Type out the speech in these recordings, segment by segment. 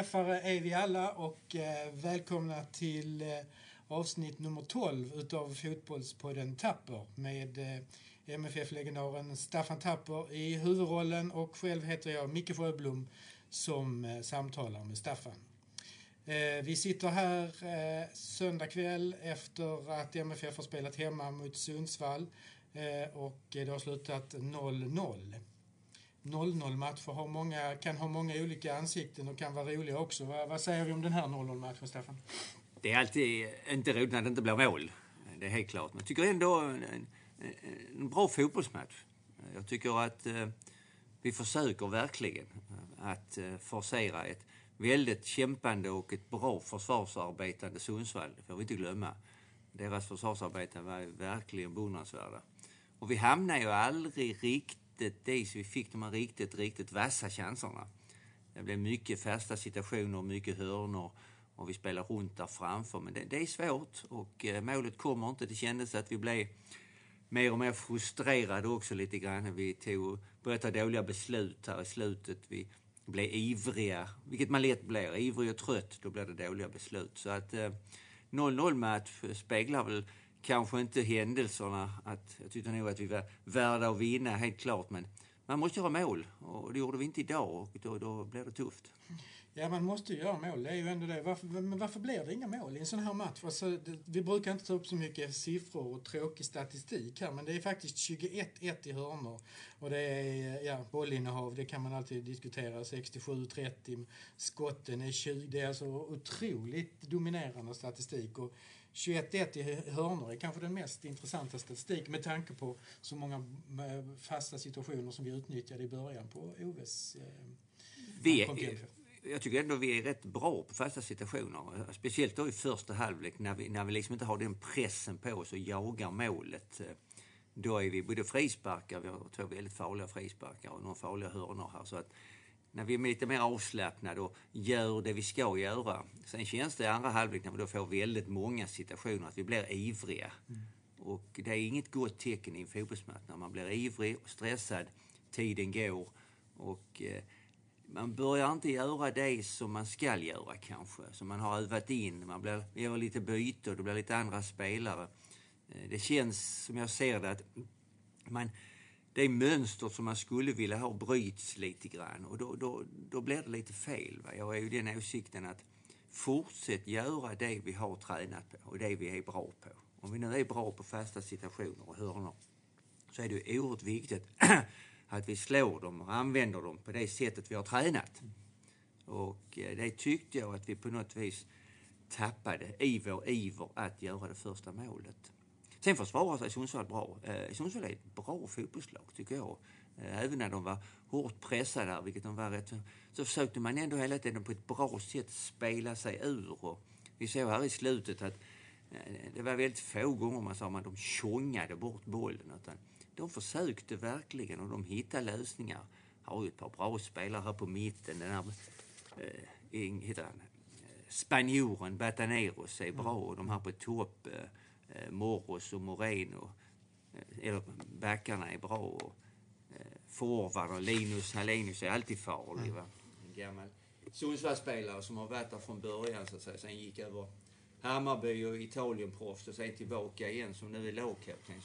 Träffare är vi alla och eh, välkomna till eh, avsnitt nummer 12 utav Fotbollspodden Tapper med eh, MFF-legendaren Staffan Tapper i huvudrollen och själv heter jag Micke Sjöblom som eh, samtalar med Staffan. Eh, vi sitter här eh, söndag kväll efter att MFF har spelat hemma mot Sundsvall eh, och det har slutat 0-0. 0-0 matcher har många, kan ha många olika ansikten och kan vara roliga också. Vad, vad säger vi om den här 0-0 matchen, Staffan? Det är alltid inte roligt när det inte blir mål. Det är helt klart. Men jag tycker ändå en, en, en bra fotbollsmatch. Jag tycker att eh, vi försöker verkligen eh, att eh, forcera ett väldigt kämpande och ett bra försvarsarbetande Sundsvall. Det får vi inte glömma. Deras försvarsarbete var verkligen beundransvärda. Och vi hamnade ju aldrig riktigt i så vi fick de här riktigt, riktigt vassa chanserna. Det blev mycket fasta situationer, mycket hörnor och vi spelar runt där framför. Men det, det är svårt och eh, målet kommer inte. Det kändes att vi blev mer och mer frustrerade också lite grann. Vi tog, började ta dåliga beslut här i slutet. Vi blev ivriga, vilket man lätt blir. Ivrig och trött, då blir det dåliga beslut. Så att eh, 0-0 match speglar väl kanske inte händelserna. Att, jag tyckte nog att vi var värda att vinna, helt klart. Men man måste göra mål och det gjorde vi inte idag och då, då blir det tufft. Ja, man måste ju göra mål. Det är ju ändå det. Varför, men varför blir det inga mål i en sån här match? Alltså, det, vi brukar inte ta upp så mycket siffror och tråkig statistik här, men det är faktiskt 21-1 i hörnor. Och det är, ja, bollinnehav, det kan man alltid diskutera. 67-30. Skotten är 20. Det är alltså otroligt dominerande statistik. Och 21-1 i hörnor är kanske den mest intressanta statistiken med tanke på så många eh, fasta situationer som vi utnyttjade i början på OVs eh, vi, jag tycker ändå vi är rätt bra på fasta situationer. Speciellt då i första halvlek när vi, när vi liksom inte har den pressen på oss och jagar målet. Då är vi både frisparkar, vi har två väldigt farliga frisparkar och några farliga hörnor här. Så att när vi är lite mer avslappnade och gör det vi ska göra. Sen känns det i andra halvlek när vi då får väldigt många situationer att vi blir ivriga. Mm. Och det är inget gott tecken i en fotbollsmatch när man blir ivrig och stressad. Tiden går och eh, man börjar inte göra det som man ska göra kanske, som man har övat in. Man blir, gör lite byte och det blir lite andra spelare. Eh, det känns, som jag ser det, att man, det mönster som man skulle vilja ha bryts lite grann och då, då, då blir det lite fel. Va? Jag är ju den åsikten att fortsätt göra det vi har tränat på och det vi är bra på. Om vi nu är bra på fasta situationer och hörnor så är det oerhört viktigt att vi slår dem och använder dem på det sättet vi har tränat. Och eh, det tyckte jag att vi på något vis tappade i vår iver att göra det första målet. Sen försvarar sig Sundsvall bra. Eh, Sundsvall är ett bra fotbollslag tycker jag. Eh, även när de var hårt pressade vilket de var rätt, så försökte man ändå hela tiden på ett bra sätt spela sig ur. Och vi såg här i slutet att eh, det var väldigt få gånger man sa att de tjongade bort bollen. Utan de försökte verkligen och de hittade lösningar. Har ju ett par bra spelare här på mitten. Den här, eh, heter han, eh, spanjoren Bataneros är bra och de här på topp, eh, eh Moros och Moreno, eh, eller backarna är bra. Och, eh, forwarden Linus Hallenius är alltid farlig. Mm. Va? En gammal Sundsvallsspelare som har varit där från början så att säga. Sen gick över Hammarby och Italienproffs och sen tillbaka igen som nu är lagkapten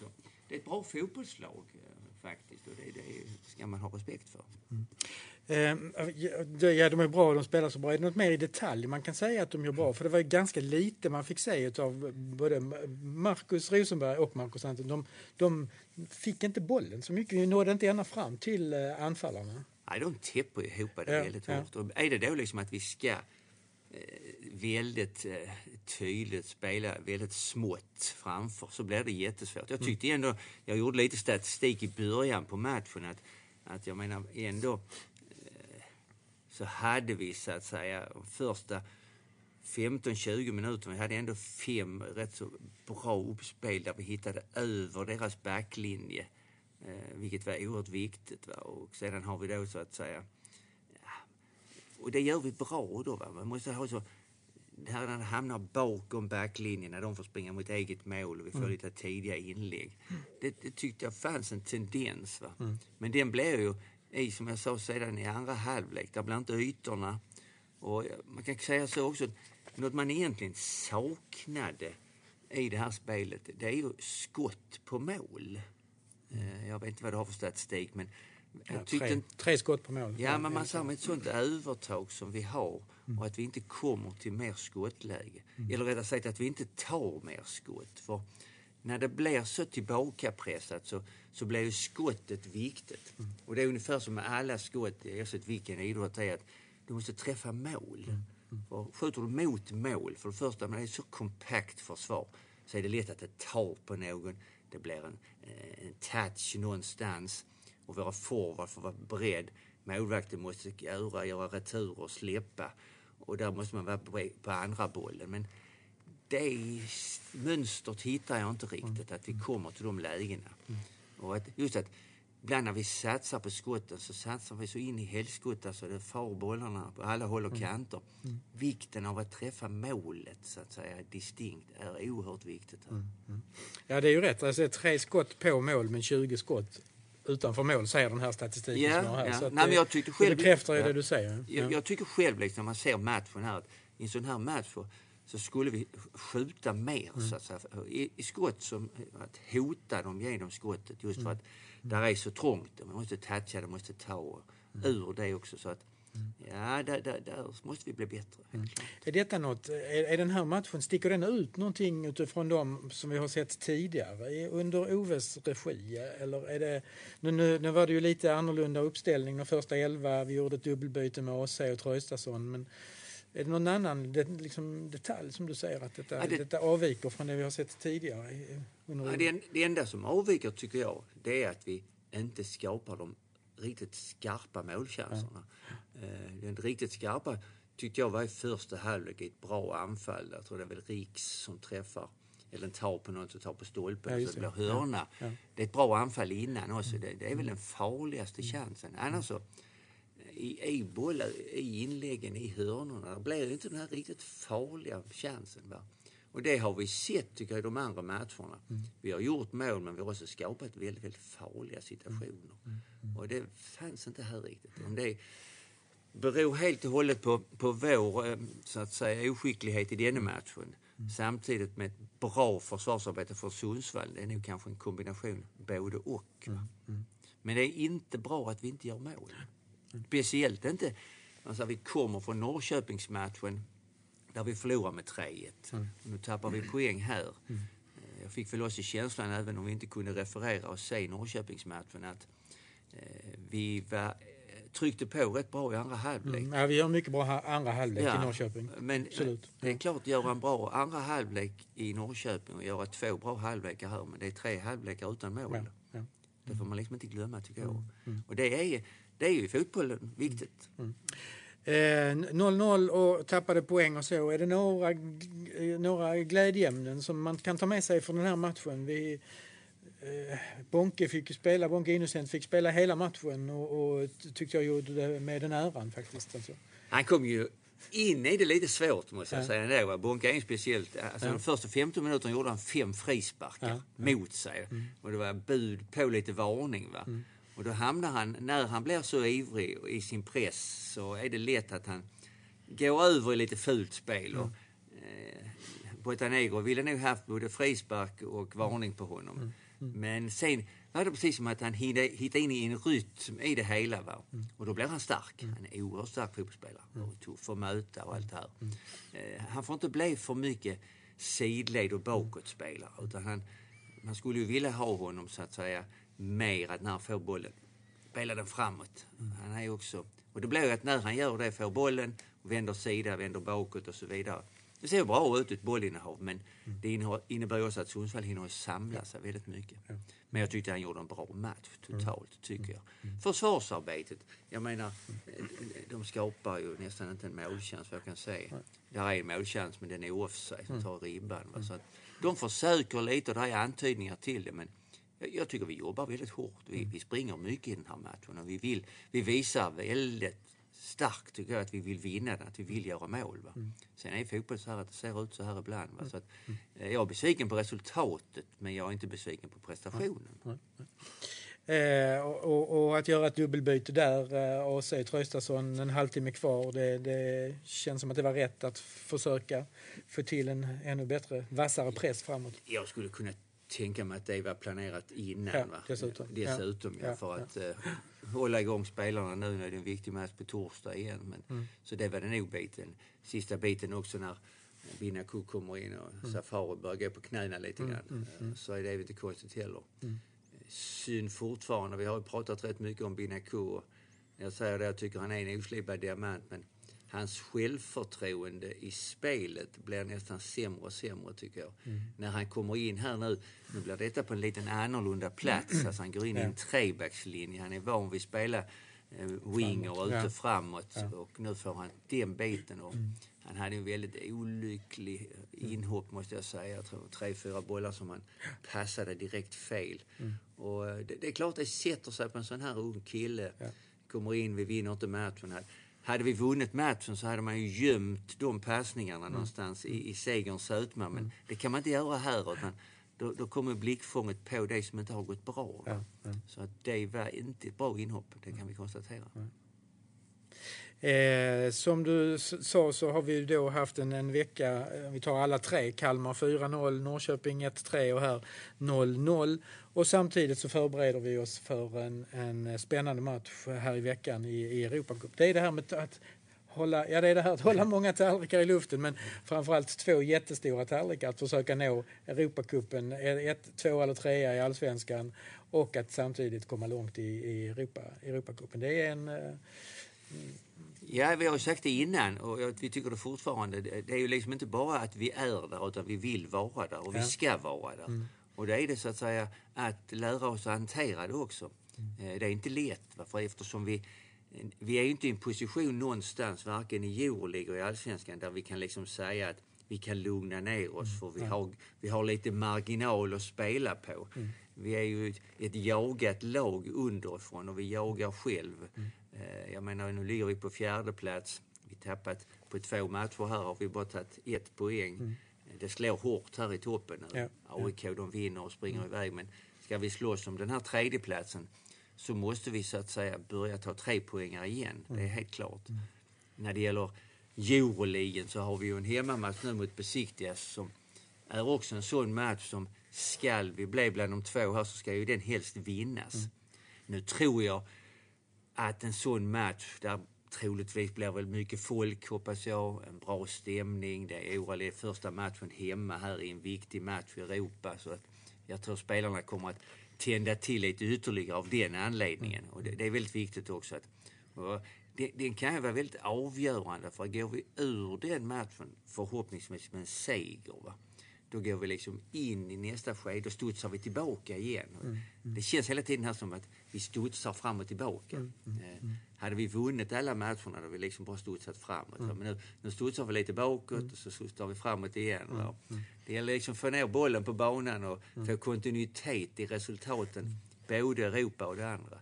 det är ett bra fotbollslag eh, faktiskt och det, det ska man ha respekt för. Mm. Eh, ja, de är bra, de spelar så bra. Är det något mer i detalj man kan säga att de gör bra? För det var ganska lite man fick se av både Marcus Rosenberg och Marcus Anton. De, de fick inte bollen så mycket, de nådde inte ända fram till eh, anfallarna. Nej, de täpper ihop det ja, väldigt hårt. Ja. är det då liksom att vi ska väldigt eh, tydligt spela väldigt smått framför så blir det jättesvårt. Jag mm. tyckte ändå, jag gjorde lite statistik i början på matchen att, att jag menar ändå eh, så hade vi så att säga första 15-20 minuter, vi hade ändå fem rätt så bra uppspel där vi hittade över deras backlinje. Eh, vilket var oerhört viktigt. Va? Och sedan har vi då så att säga och det gör vi bra då. Va? Man måste ha så här när det hamnar bakom backlinjen när de får springa mot eget mål och vi får mm. lite tidiga inlägg. Det, det, tyckte jag fanns en tendens. Va? Mm. Men den blir ju, i, som jag sa sedan i andra halvlek, där blir inte ytorna Och man kan säga så också, något man egentligen saknade i det här spelet, det är ju skott på mål. Eh, jag vet inte vad du har för statistik, men Ja, tre, tre, skott på mål. Ja, men man ser med ett sånt övertag som vi har mm. och att vi inte kommer till mer skottläge. Mm. Eller rättare sagt att vi inte tar mer skott. För när det blir så tillbakapressat så, så blir ju skottet viktigt. Mm. Och det är ungefär som med alla skott, oavsett vilken idrott det är, att du måste träffa mål. Mm. Mm. För skjuter du mot mål, för det första, men det är så kompakt försvar, så är det lätt att det tar på någon. Det blir en, eh, en touch någonstans och våra forwards får vara beredd. Målvakten måste göra, göra returer och släppa. Och där måste man vara på andra bollen. Men det mönstret hittar jag inte riktigt, att vi kommer till de lägena. Och att, just att ibland när vi satsar på skotten så satsar vi så in i helskotta så det far bollarna på alla håll och kanter. Mm. Vikten av att träffa målet så att säga distinkt är oerhört viktigt. Här. Mm. Mm. Ja det är ju rätt, alltså tre skott på mål men 20 skott utanför mål säger den här statistiken ja, som här. Ja. Så Nej, men jag tyckte själv, det bekräftar ju ja. det du säger. Jag, jag, tycker själv liksom, när man ser matchen här, i en sån här match så, så skulle vi skjuta mer mm. så att säga, I, i skott som att hota dem genom skottet just för mm. att mm. där är så trångt. Man måste toucha, man måste ta mm. ur det också så att Ja, där, där, där, måste vi bli bättre. Mm. Är detta något, är, är, den här matchen, sticker den ut någonting utifrån de som vi har sett tidigare under Oves regi? Eller är det, nu, nu, nu var det ju lite annorlunda uppställning de första elva, vi gjorde ett dubbelbyte med AC och Traustason, men är det någon annan det, liksom, detalj som du säger att detta, ja, det, detta avviker från det vi har sett tidigare? Under... Ja, det, det enda som avviker tycker jag, det är att vi inte skapar de riktigt skarpa målchanserna. Ja. Eh, den riktigt skarpa tyckte jag var i första halvlek ett bra anfall. Jag tror det är väl Riks som träffar eller tar på något som tar på stolpen ja, så det blir hörna. Ja, ja. Det är ett bra anfall innan också. Det, det är väl den farligaste mm. chansen. Annars så, i, i, bollar, i inläggen, i hörnorna, det blir inte den här riktigt farliga chansen. Va? Och det har vi sett tycker jag i de andra matcherna. Mm. Vi har gjort mål men vi har också skapat väldigt, väldigt farliga situationer. Mm. Mm. Och det fanns inte här riktigt. Om det beror helt och hållet på, på vår eh, så att säga, oskicklighet i denna matchen. Mm. Samtidigt med ett bra försvarsarbete för Sundsvall. Det är nog kanske en kombination både och. Mm. Mm. Men det är inte bra att vi inte gör mål. Speciellt inte, alltså vi kommer från Norrköpingsmatchen där vi förlorar med 3-1. Mm. Nu tappar vi poäng här. Mm. Eh, jag fick väl också känslan, även om vi inte kunde referera och se Norrköpingsmatchen, att eh, vi var, eh, tryckte på rätt bra i andra halvlek. Mm. Ja, vi gör mycket bra andra halvlek ja, i Norrköping. Men Absolut. det är klart, göra en bra andra halvlek i Norrköping och göra två bra halvlekar här, men det är tre halvlekar utan mål. Ja, ja. Det får man liksom inte glömma, tycker jag. Mm. mm. Och det är, det är ju i fotbollen viktigt. Mm. 0-0 eh, och tappade poäng och så. Är det några, några glädjeämnen som man kan ta med sig från den här matchen? Vi, eh, Bonke fick spela, Bonke Innocent fick spela hela matchen och, och tyckte jag gjorde det med den äran faktiskt. Alltså. Han kom ju in i det lite svårt måste jag ja. säga. Bonke är speciellt. Alltså, ja. De första 15 minuterna gjorde han fem frisparkar ja. mot sig. Mm. Och det var bud på lite varning. Va? Mm. Och då hamnar han, när han blir så ivrig i sin press så är det lätt att han går över i lite fult spel. Och, eh, Botanegro ville nog haft både frispark och varning på honom. Mm. Mm. Men sen var det precis som att han hittade in i en rytm i det hela. Va? Mm. Och då blir han stark. Mm. Han är oerhört stark fotbollsspelare mm. och tuff att möta och allt det här. Mm. Eh, han får inte bli för mycket sidled och bakåtspelare utan han, man skulle ju vilja ha honom så att säga mer att när han får bollen, spela den framåt. Mm. Han är också, och det blir ju att när han gör det, får bollen, vänder sida, vänder bakåt och så vidare. Det ser bra ut, ett bollinnehav, men mm. det innebär också att Sundsvall hinner samla sig väldigt mycket. Ja. Men jag tyckte han gjorde en bra match totalt, mm. tycker jag. Mm. Försvarsarbetet, jag menar, de skapar ju nästan inte en målchans vad jag kan säga. Nej. Där är en målchans, men den är offside, som mm. tar ribban. Va? Så att de försöker lite och det är antydningar till det, men jag tycker vi jobbar väldigt hårt. Vi, mm. vi springer mycket i den här matchen och vi, vill, vi visar väldigt starkt tycker jag att vi vill vinna den, att vi vill göra mål. Va? Mm. Sen är fotboll så här att det ser ut så här ibland. Va? Så att, mm. eh, jag är besviken på resultatet men jag är inte besviken på prestationen. Eh, och, och, att göra ett dubbelbyte där eh, och se Traustason en halvtimme kvar, det, det, känns som att det var rätt att försöka få till en ännu bättre, vassare press framåt. Jag skulle kunna tänka mig att det var planerat innan. Ja, dessutom. dessutom ja. ja för att uh, hålla igång spelarna nu när det är en viktig match på torsdag igen. Men, mm. Så det var det nog biten. Sista biten också när Binaku kommer in och mm. Safari börjar gå på knäna lite mm, grann. Mm, mm. Så är det inte konstigt heller. Mm. Synd fortfarande. Vi har ju pratat rätt mycket om Binaku. Jag säger det, jag tycker han är en oslipad diamant. Men hans självförtroende i spelet blir nästan sämre och sämre tycker jag. Mm. När han kommer in här nu, nu blir detta på en liten annorlunda plats. Mm. Alltså han går in ja. i en trebackslinje. Han är van vid att spela eh, winger ute ja. framåt ja. och nu får han den biten. Och mm. Han hade en väldigt olycklig inhopp måste jag säga. Jag tror tre, fyra bollar som han passade direkt fel. Mm. Och eh, det, det, är klart det sätter sig på en sån här ung kille. Kommer in, vi vinner inte matchen. Här hade vi vunnit matchen så hade man ju gömt de passningarna mm. någonstans i, i segerns sötma. Men mm. det kan man inte göra här. Utan då, då kommer blickfånget på det som inte har gått bra. Ja, ja. Så att det var inte ett bra inhopp, det kan vi konstatera. Ja. Eh, som du sa så har vi då haft en, en vecka, eh, vi tar alla tre, Kalmar 4-0, Norrköping 1-3 och här 0-0. Och samtidigt så förbereder vi oss för en, en spännande match här i veckan i, i Europacup. Det är det här med att hålla, ja det är det här att hålla många tallrikar i luften men framförallt två jättestora tallrikar att försöka nå Europacupen, ett, två eller trea i allsvenskan och att samtidigt komma långt i, i Europa, Europacupen. Det är en eh, Ja, vi har sagt det innan och vi tycker det fortfarande. Det är ju liksom inte bara att vi är där utan vi vill vara där och vi ska vara där. Mm. Och då är det så att säga att lära oss att hantera det också. Mm. Det är inte lätt för eftersom vi vi är ju inte i en position någonstans, varken i Euroleague och i Allsvenskan, där vi kan liksom säga att vi kan lugna ner oss för vi, mm. har, vi har lite marginal att spela på. Mm. Vi är ju ett jagat lag underifrån och vi jagar själv. Mm. Eh, jag menar, nu ligger vi på fjärde plats. Vi tappat på två matcher här har vi bara tagit ett poäng. Mm. Det slår hårt här i toppen nu. Ja. AIK de vinner och springer mm. iväg men ska vi slåss om den här tredjeplatsen så måste vi så att säga börja ta tre poängar igen. Mm. Det är mm. helt klart. Mm. När det gäller Euroligen så har vi ju en hemmamatch nu mot Besiktigas som är också en sån match som skall vi bli bland de två här så ska ju den helst vinnas. Mm. Nu tror jag att en sån match där troligtvis blir väl mycket folk hoppas jag, en bra stämning. Det är Oral första matchen hemma här i en viktig match i Europa så att jag tror spelarna kommer att tända till lite ytterligare av den anledningen. Och det, det är väldigt viktigt också att det, den kan ju vara väldigt avgörande för går vi ur den matchen förhoppningsvis med en seger va? Då går vi liksom in i nästa skede och studsar vi tillbaka igen. Mm, mm. Det känns hela tiden här som att vi studsar fram och tillbaka. Mm, mm, eh, mm. hade vi vunnit alla matcherna hade vi liksom bara studsat framåt. Men nu, nu studsar vi lite bakåt och så studsar vi framåt igen. Det gäller liksom att få ner bollen på banan och få kontinuitet i resultaten, både Europa och det andra.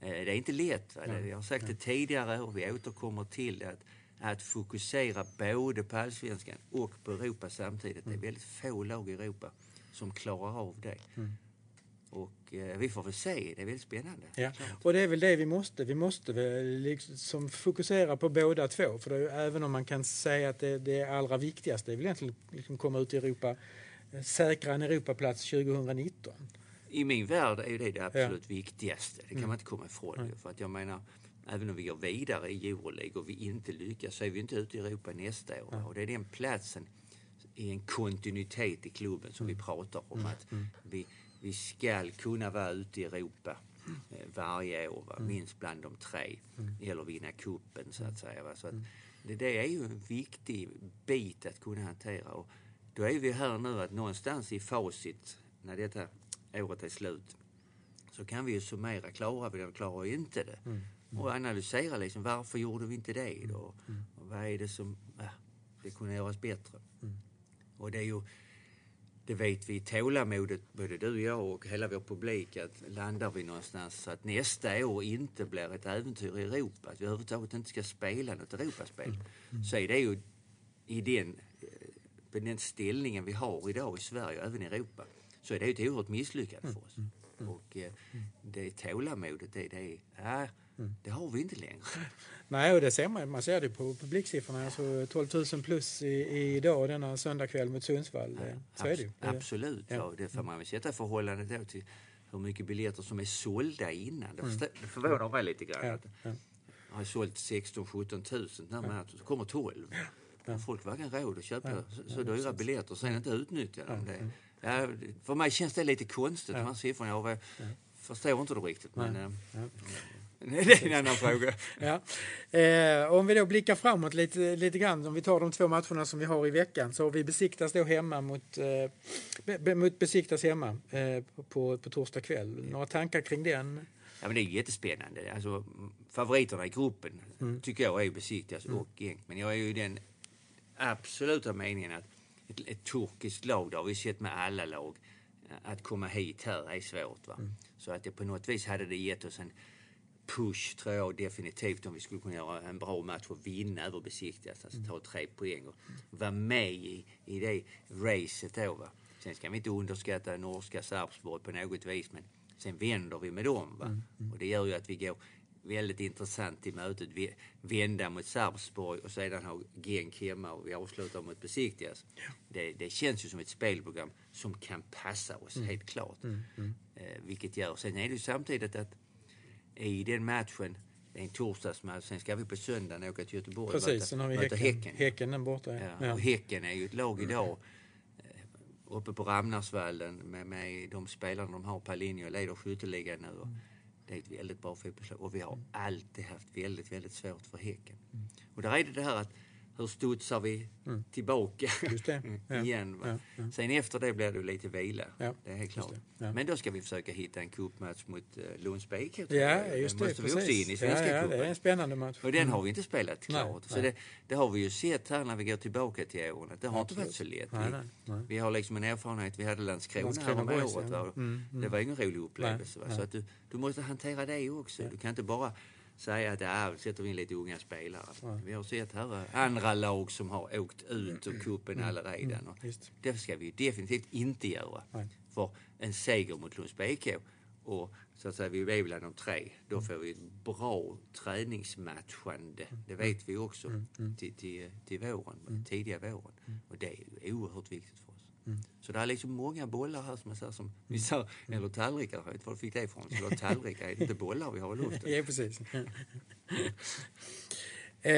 Eh, det är inte lätt. Va? Jag har sagt det tidigare och vi återkommer till det. Att att fokusera både på allsvenskan och på Europa samtidigt. Mm. Det är väldigt få lag i Europa som klarar av det. Mm. Och eh, vi får väl se, det är väldigt spännande. Ja. Och det är väl det vi måste. Vi måste väl liksom fokusera på båda två. För är, även om man kan säga att det, det allra viktigaste är väl egentligen liksom komma ut i Europa, eh, säkra en Europaplats 2019. I min värld är det det absolut ja. viktigaste. Det kan mm. man inte komma ifrån. Mm. För att jag menar, även om vi går vidare i Euroleague och vi inte lyckas så är vi inte ute i Europa nästa år. Och det är den platsen i en kontinuitet i klubben som mm. vi pratar om. Mm. Att mm. vi, vi ska kunna vara ute i Europa eh, varje år, va? Mm. minst bland de tre. Mm. Eller vinna kuppen så att mm. säga. Va? Så att det, det, är ju en viktig bit att kunna hantera. Och då är vi här nu att någonstans i facit, när detta året är slut, så kan vi ju summera, klarar vi det eller klarar vi inte det? Mm. Mm. Och analysera liksom, varför gjorde vi inte det då? Mm. Och vad är det som, äh, det kunde göras bättre? Mm. Och det är ju, det vet vi, tålamodet, både du och jag och hela vår publik, att landar vi någonstans så att nästa år inte blir ett äventyr i Europa, att vi överhuvudtaget inte ska spela något Europaspel, mm. mm. så är det ju i den, på den ställningen vi har idag i Sverige och även i Europa, så är det ett oerhört misslyckande för oss. Mm. Och eh, det tålamodet, det, det, äh, det har vi inte längre. Nej, och det ser man. Man ser det på publiksiffrorna. Alltså 12 000 plus i, idag denna söndagkväll mot Sundsvall. Ja, så är det. Absolut, ja. det får man väl sätta i förhållande då till hur mycket biljetter som är sålda innan. Det, mm. förvånar mig lite grann. Ja, ja. Jag har sålt 16 17 000 den här matchen, så kommer 12. Ja. Folk varken råd att köpa ja, så, så dyra biljetter och sen inte utnyttja dem. Det, ja, för mig känns det lite konstigt, de här siffrorna. Jag förstår inte det riktigt. Men, eh, det är en annan fråga. ja. Eh, om vi då blickar framåt lite, lite grann, om vi tar de två matcherna som vi har i veckan, så har vi Besiktas då hemma mot, eh, be, mot Besiktas hemma eh, på, på torsdag kväll. Några tankar kring den? Ja, men det är jättespännande. Alltså, favoriterna i gruppen mm. tycker jag är Besiktas mm. och Genk. Men jag är ju den absoluta meningen att ett, ett turkiskt lag, det har vi sett med alla lag, att komma hit här är svårt. Va? Mm. Så att det på något vis hade det gett oss en push tror jag definitivt om vi skulle kunna göra en bra match och vinna över Besiktas. Alltså ta tre poäng och vara med i, i det racet då. Va? Sen ska vi inte underskatta norska Sarpsborg på något vis men sen vänder vi med dem. Va? Mm, mm. Och det gör ju att vi går väldigt intressant i mötet. Vi vända mot Sarpsborg och sedan ha Genk hemma och vi avslutar mot Besiktigas. Ja. Det, det, känns ju som ett spelprogram som kan passa oss, mm. helt klart. Mm, mm. Eh, vilket gör, sen är det ju samtidigt att i den matchen. Det är en torsdagsmatch. Sen ska vi på söndagen åka till Göteborg Precis, möta, sen har vi häcken. häcken. Häcken är borta. Ja. ja. Och Häcken är ju ett lag idag mm. uppe på Ramnarsvallen med, med de spelarna de har. Paulinho leder skytteligan nu. Mm. Det är ett väldigt bra fotbollslag och vi har mm. alltid haft väldigt, väldigt svårt för Häcken. Mm. Och där är det det här att hur studsar vi mm. tillbaka ja. igen? Ja, ja. Sen efter det blir det lite vila. Det är helt klart. Men då ska vi försöka hitta en cupmatch mot uh, Lunds BK. Ja, just det. måste vi också in i Svenska ja, cupen. Det är en spännande match. Och den mm. har vi inte spelat klart. Nej, så det, det, har vi ju sett här när vi går tillbaka till åren det har Absolut. inte varit så lätt. Nej, nej, nej. Vi har liksom en erfarenhet. Vi hade Landskrona, Landskrona här om året. Ja. Mm, mm. Det var ingen rolig upplevelse. Så att du, du måste hantera det också. Du kan inte bara säga att ja, sätter vi in lite unga spelare. Ja. Vi har sett här andra lag som har åkt ut ur cupen mm. allaredan. Och det ska vi definitivt inte göra. Nej. För en seger mot Lunds BK och så att säga, vi är bland de tre, då mm. får vi ett bra träningsmatchande. Mm. Det vet vi också mm. mm. till, till, till våren, mm. tidiga våren. Mm. Och det är oerhört viktigt för Mm. Så det är liksom många bollar här som, säger, som vi sa, eller tallrikar, jag vet var du fick det ifrån. Så det tallrikar, är det inte bollar vi har i luften? ja, precis. eh,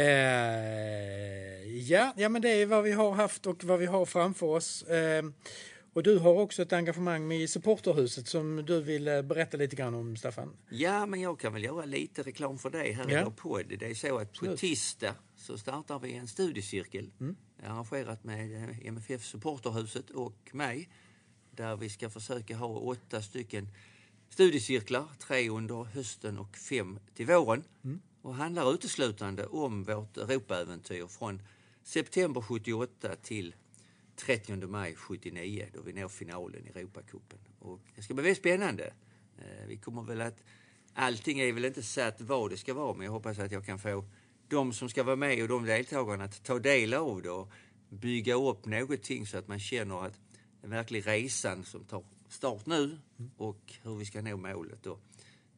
ja, ja, men det är vad vi har haft och vad vi har framför oss. Eh, och du har också ett engagemang med supporterhuset som du vill eh, berätta lite grann om, Staffan. Ja, men jag kan väl göra lite reklam för dig här ja. i podd. Det är så att på tisdag så startar vi en studiecirkel mm. Arrangerat med eh, MFF Supporterhuset och mig där vi ska försöka ha åtta stycken studiecirklar, tre under hösten och fem till våren. Mm. Och handlar uteslutande om vårt Europaäventyr från september 78 till 30 maj 79 då vi når finalen i Europacupen. Och det ska bli väldigt spännande. Eh, vi kommer väl att... Allting är väl inte satt vad det ska vara men jag hoppas att jag kan få de som ska vara med och de deltagarna att ta del av det och bygga upp någonting så att man känner att en verklig resan som tar start nu och hur vi ska nå målet. Då.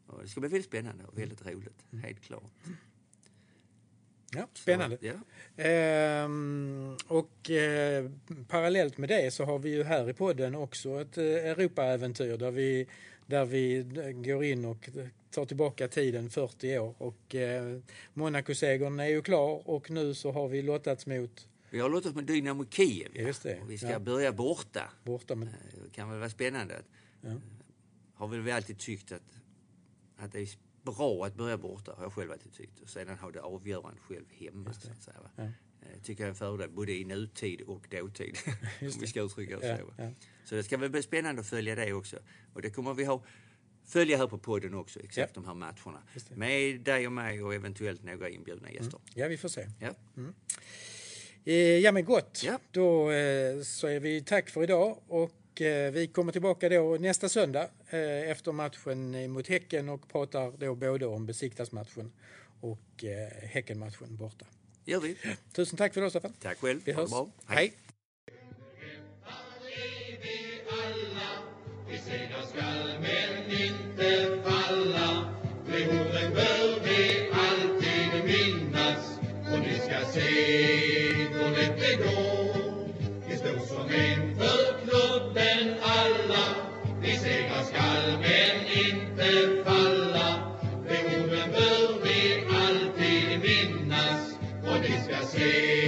Och det ska bli väldigt spännande och väldigt roligt, helt klart. Ja, spännande. Så, ja. Ehm, och eh, parallellt med det så har vi ju här i podden också ett eh, Europaäventyr där vi, där vi går in och tar tillbaka tiden 40 år. Och eh, Monaco-segern är ju klar och nu så har vi lottats mot vi har låtit med Dynamo Kiev. Just det. Och vi ska ja. börja borta. borta men... Eh, det kan väl vara spännande. Ja. Har väl vi alltid tyckt att, att det är bra att börja borta, har jag själv alltid tyckt. Och sedan ha det avgörande själv hemma. Så att säga, ja. Eh, tycker jag är en fördel både i nutid och dåtid. om vi ska uttrycka oss så. Så det ska väl bli spännande att följa det också. Och det kommer vi ha följa här på podden också, exakt ja. de här matcherna. Med dig och mig och eventuellt några inbjudna mm. gäster. Mm. Ja, vi får se. Ja, mm. eh, ja men gott. Ja. Då eh, säger vi tack för idag och eh, vi kommer tillbaka då nästa söndag eh, efter matchen mot Häcken och pratar då både om besiktasmatchen och eh, Häckenmatchen borta. gör vi. Tusen tack för idag Staffan. Tack själv. Vi hörs. Bra. Hej. Hej. Vet hur lätt det går. Vi står som en för klubben alla. Vi segrar skall men inte falla. De orden bör vi alltid minnas och vi ska se